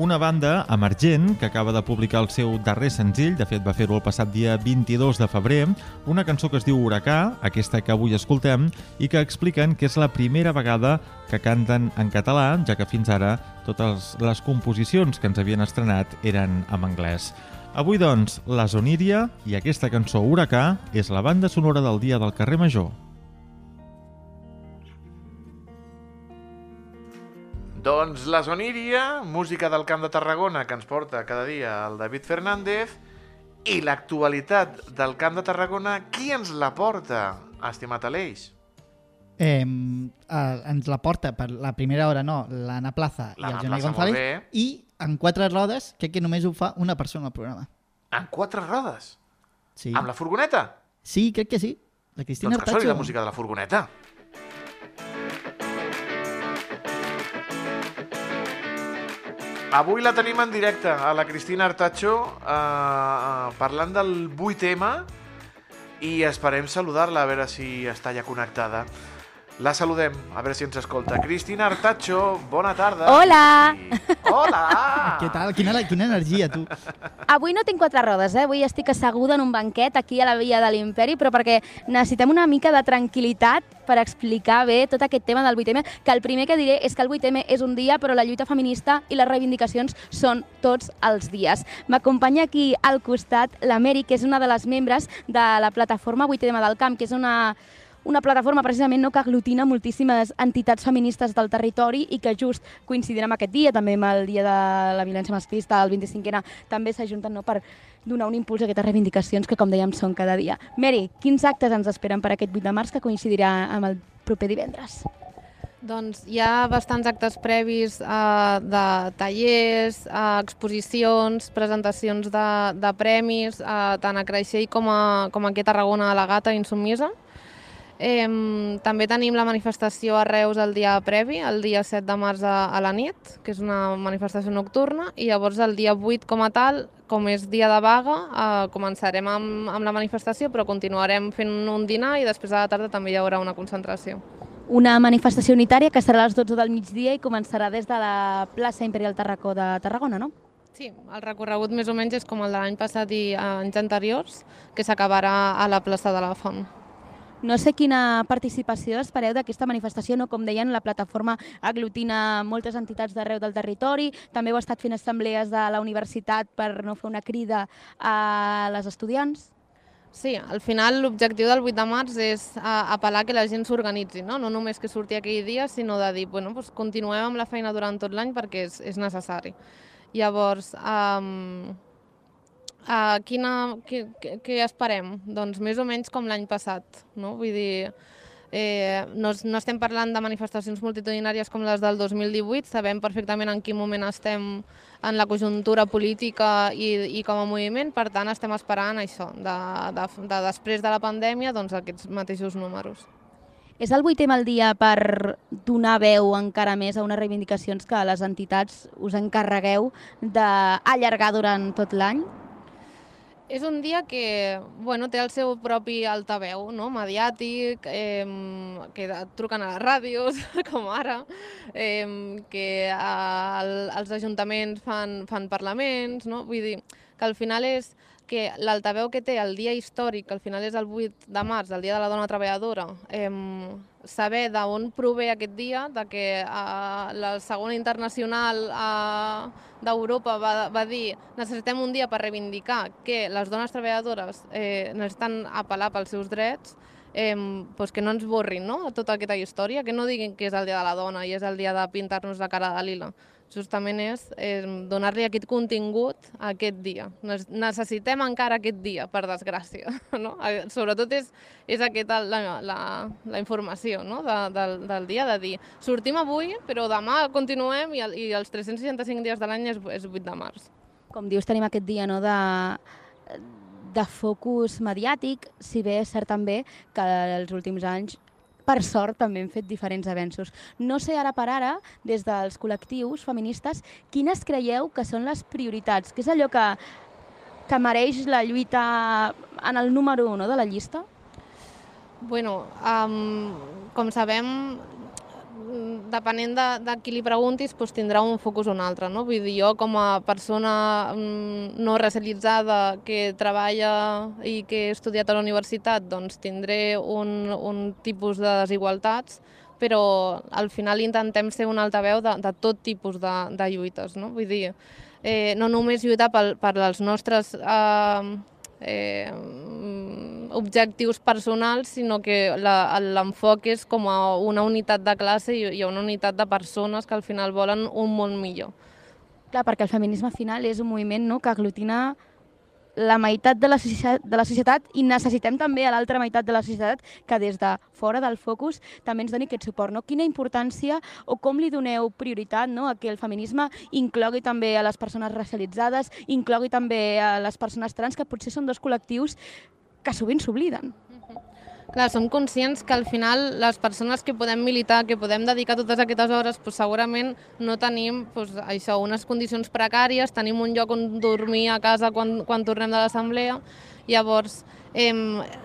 Una banda emergent que acaba de publicar el seu darrer senzill, de fet va fer-ho el passat dia 22 de febrer, una cançó que es diu Huracà, aquesta que avui escoltem, i que expliquen que és la primera vegada que canten en català, ja que fins ara totes les composicions que ens havien estrenat eren en anglès. Avui, doncs, la Zoníria i aquesta cançó Huracà és la banda sonora del dia del carrer Major. Doncs la Zoníria, música del Camp de Tarragona que ens porta cada dia el David Fernández I l'actualitat del Camp de Tarragona, qui ens la porta, estimat Aleix? Eh, eh, ens la porta per la primera hora, no, l'Anna Plaza i el Johnny molt González, i en quatre rodes crec que només ho fa una persona al programa. En quatre rodes? Sí. Amb la furgoneta? Sí, crec que sí. La Cristina doncs que Artacho. la música de la furgoneta. Avui la tenim en directe, a la Cristina Artacho, eh, eh, parlant del 8M i esperem saludar-la, a veure si està ja connectada. La saludem, a veure si ens escolta. Cristina Artacho, bona tarda. Hola! Hola! <laughs> Què tal? Quina, quina energia, tu. Avui no tinc quatre rodes, eh? Avui estic asseguda en un banquet aquí a la Via de l'Imperi, però perquè necessitem una mica de tranquil·litat per explicar bé tot aquest tema del 8M, que el primer que diré és que el 8M és un dia, però la lluita feminista i les reivindicacions són tots els dies. M'acompanya aquí al costat la Mary, que és una de les membres de la plataforma 8M del Camp, que és una una plataforma precisament no, que aglutina moltíssimes entitats feministes del territori i que just coincidint amb aquest dia, també amb el dia de la violència masclista, el 25ena, també s'ajunten no, per donar un impuls a aquestes reivindicacions que, com dèiem, són cada dia. Mary, quins actes ens esperen per aquest 8 de març que coincidirà amb el proper divendres? Doncs hi ha bastants actes previs eh, de tallers, eh, exposicions, presentacions de, de premis, eh, tant a Creixell com, a, com aquí a Tarragona a la Gata Insumisa. Eh, també tenim la manifestació a Reus el dia previ, el dia 7 de març a, a la nit, que és una manifestació nocturna, i llavors el dia 8 com a tal, com és dia de vaga, eh, començarem amb, amb la manifestació, però continuarem fent un dinar i després a la tarda també hi haurà una concentració. Una manifestació unitària que serà a les 12 del migdia i començarà des de la plaça Imperial Tarracó de Tarragona, no? Sí, el recorregut més o menys és com el de l'any passat i anys anteriors, que s'acabarà a la plaça de la Font. No sé quina participació espereu d'aquesta manifestació, no? com deien, la plataforma aglutina moltes entitats d'arreu del territori, també heu estat fent assemblees de la universitat per no fer una crida a les estudiants. Sí, al final l'objectiu del 8 de març és a, apel·lar que la gent s'organitzi, no? no només que surti aquell dia, sinó de dir, bueno, doncs continuem amb la feina durant tot l'any perquè és, és necessari. Llavors, um, uh, quina, què, què, esperem? Doncs més o menys com l'any passat, no? Vull dir, eh, no, no estem parlant de manifestacions multitudinàries com les del 2018, sabem perfectament en quin moment estem en la conjuntura política i, i com a moviment, per tant estem esperant això, de, de, de després de la pandèmia, doncs aquests mateixos números. És el 8 el dia per donar veu encara més a unes reivindicacions que les entitats us encarregueu d'allargar durant tot l'any? És un dia que bueno, té el seu propi altaveu no? mediàtic, eh, que truquen a les ràdios, <laughs> com ara, eh, que el, els ajuntaments fan, fan parlaments, no? vull dir que al final és que l'altaveu que té el dia històric, que al final és el 8 de març, el dia de la dona treballadora, eh, saber d'on prové aquest dia, de que eh, la internacional eh, d'Europa va, va dir necessitem un dia per reivindicar que les dones treballadores eh, necessiten apel·lar pels seus drets, eh, doncs que no ens borrin no? tota aquesta història, que no diguin que és el dia de la dona i és el dia de pintar-nos la cara de lila. Justament és eh, donar-li aquest contingut a aquest dia. Necessitem encara aquest dia, per desgràcia. <laughs> No? Sobretot és, és aquesta la, la, la informació no? de, del, del dia, de dir sortim avui, però demà continuem i, i els 365 dies de l'any és, és 8 de març. Com dius, tenim aquest dia no, de, de focus mediàtic, si bé és cert també que els últims anys per sort també hem fet diferents avenços. No sé ara per ara, des dels col·lectius feministes, quines creieu que són les prioritats? Què és allò que, que mereix la lluita en el número 1 no, de la llista? Bueno, um, com sabem, depenent de, de qui li preguntis, doncs tindrà un focus o un altre. No? Vull dir, jo com a persona mm, no racialitzada que treballa i que he estudiat a la universitat, doncs tindré un, un tipus de desigualtats, però al final intentem ser un altaveu de, de tot tipus de, de lluites. No? Vull dir, eh, no només lluitar per, per els nostres eh, eh, objectius personals, sinó que l'enfoc és com a una unitat de classe i, i una unitat de persones que al final volen un món millor. Clar, perquè el feminisme final és un moviment no, que aglutina la meitat de la, de la societat i necessitem també a l'altra meitat de la societat que des de fora del focus també ens doni aquest suport. No? Quina importància o com li doneu prioritat no? a que el feminisme inclogui també a les persones racialitzades, inclogui també a les persones trans, que potser són dos col·lectius que sovint s'obliden. Clar, som conscients que al final les persones que podem militar, que podem dedicar totes aquestes hores, pues, segurament no tenim pues, això, unes condicions precàries, tenim un lloc on dormir a casa quan, quan tornem de l'assemblea. Llavors, eh,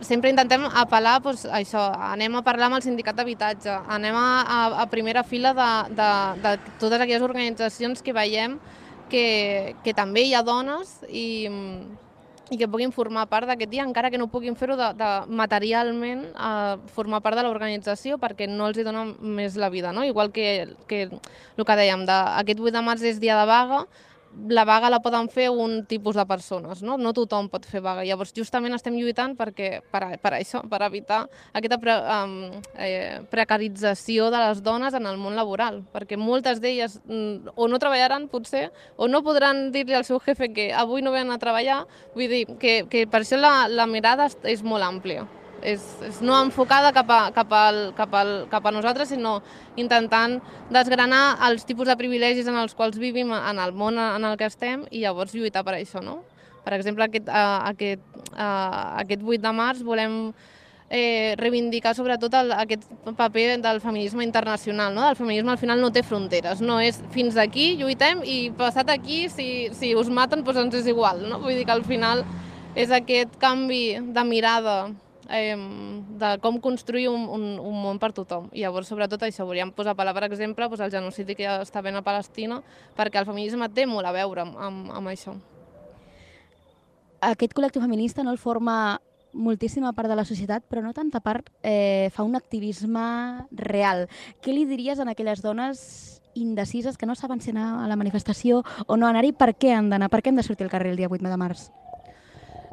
sempre intentem apel·lar, pues, això, anem a parlar amb el sindicat d'habitatge, anem a, a, a primera fila de, de, de totes aquelles organitzacions que veiem que, que també hi ha dones i, i que puguin formar part d'aquest dia, encara que no puguin fer-ho de, de materialment, eh, formar part de l'organització perquè no els hi dona més la vida. No? Igual que, que el que dèiem, de, aquest 8 de març és dia de vaga, la vaga la poden fer un tipus de persones, no? No tothom pot fer vaga. Llavors, justament estem lluitant perquè, per, per això, per evitar aquesta pre, um, eh, precarització de les dones en el món laboral, perquè moltes d'elles mm, o no treballaran, potser, o no podran dir-li al seu jefe que avui no venen a treballar, vull dir que, que per això la, la mirada és molt àmplia és, és no enfocada cap a, cap, al, cap, al, cap a nosaltres, sinó intentant desgranar els tipus de privilegis en els quals vivim en el món en el que estem i llavors lluitar per això. No? Per exemple, aquest, uh, aquest, uh, aquest 8 de març volem eh, reivindicar sobretot el, aquest paper del feminisme internacional. No? El feminisme al final no té fronteres, no és fins aquí lluitem i passat aquí, si, si us maten, doncs ens és igual. No? Vull dir que al final és aquest canvi de mirada eh, de com construir un, un, un món per tothom. I llavors, sobretot, això, volíem posar per, per exemple, doncs, el genocidi que ja està ben a Palestina, perquè el feminisme té molt a veure amb, amb, amb això. Aquest col·lectiu feminista no el forma moltíssima part de la societat, però no tanta part eh, fa un activisme real. Què li diries a aquelles dones indecises que no saben si anar a la manifestació o no anar-hi, per què han d'anar, per què hem de sortir al carrer el dia 8 de març?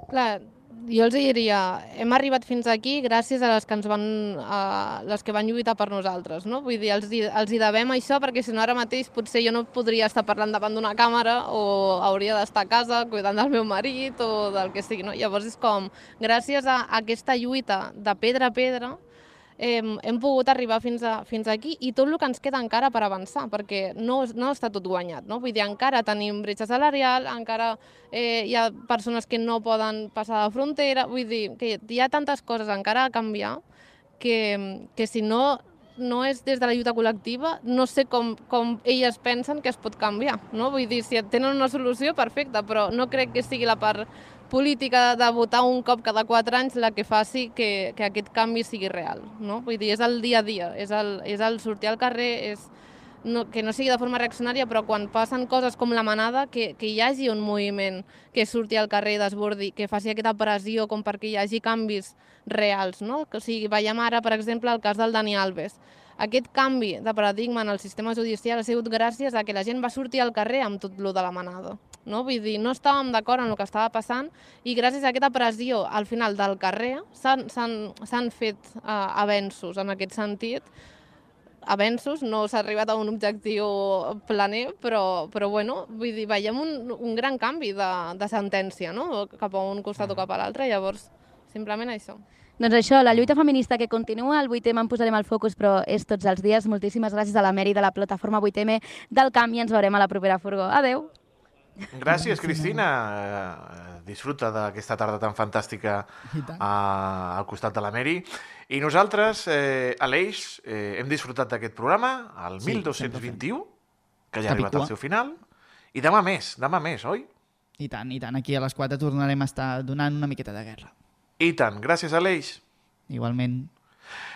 Clar, jo els diria, hem arribat fins aquí gràcies a les que ens van, a les que van lluitar per nosaltres, no? Vull dir, els, els hi devem això perquè si no ara mateix potser jo no podria estar parlant davant d'una càmera o hauria d'estar a casa cuidant del meu marit o del que sigui, no? Llavors és com, gràcies a aquesta lluita de pedra a pedra, eh, hem pogut arribar fins, a, fins aquí i tot el que ens queda encara per avançar, perquè no, no està tot guanyat. No? Vull dir, encara tenim bretxa salarial, encara eh, hi ha persones que no poden passar de frontera, vull dir, que hi ha tantes coses encara a canviar que, que si no no és des de la lluita col·lectiva, no sé com, com elles pensen que es pot canviar. No? Vull dir, si tenen una solució, perfecte, però no crec que sigui la part política de votar un cop cada quatre anys la que faci que, que aquest canvi sigui real. No? Vull dir, és el dia a dia, és el, és el sortir al carrer, és no, que no sigui de forma reaccionària, però quan passen coses com la manada, que, que hi hagi un moviment que surti al carrer i desbordi, que faci aquesta pressió com perquè hi hagi canvis reals. No? O sigui, veiem ara, per exemple, el cas del Dani Alves. Aquest canvi de paradigma en el sistema judicial ha sigut gràcies a que la gent va sortir al carrer amb tot lo de la manada. No? Vull dir, no estàvem d'acord en el que estava passant i gràcies a aquesta pressió al final del carrer s'han fet uh, avenços en aquest sentit avenços, no s'ha arribat a un objectiu planer, però, però bueno, vull dir, veiem un, un gran canvi de, de sentència, no? cap a un costat o cap a l'altre, llavors, simplement això. Doncs això, la lluita feminista que continua, el 8M en posarem al focus, però és tots els dies. Moltíssimes gràcies a la Meri de la plataforma 8M del Camp i ens veurem a la propera furgó. Adeu! Gràcies, <laughs> Cristina. Uh, disfruta d'aquesta tarda tan fantàstica uh, al costat de la Meri. I nosaltres, eh, Aleix, eh, hem disfrutat d'aquest programa, el sí, 1221, que ja ha arribat al seu final, i demà més, demà més, oi? I tant, i tant. Aquí a les 4 tornarem a estar donant una miqueta de guerra. I tant. Gràcies, Aleix. Igualment.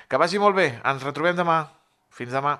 Que vagi molt bé. Ens retrobem demà. Fins demà.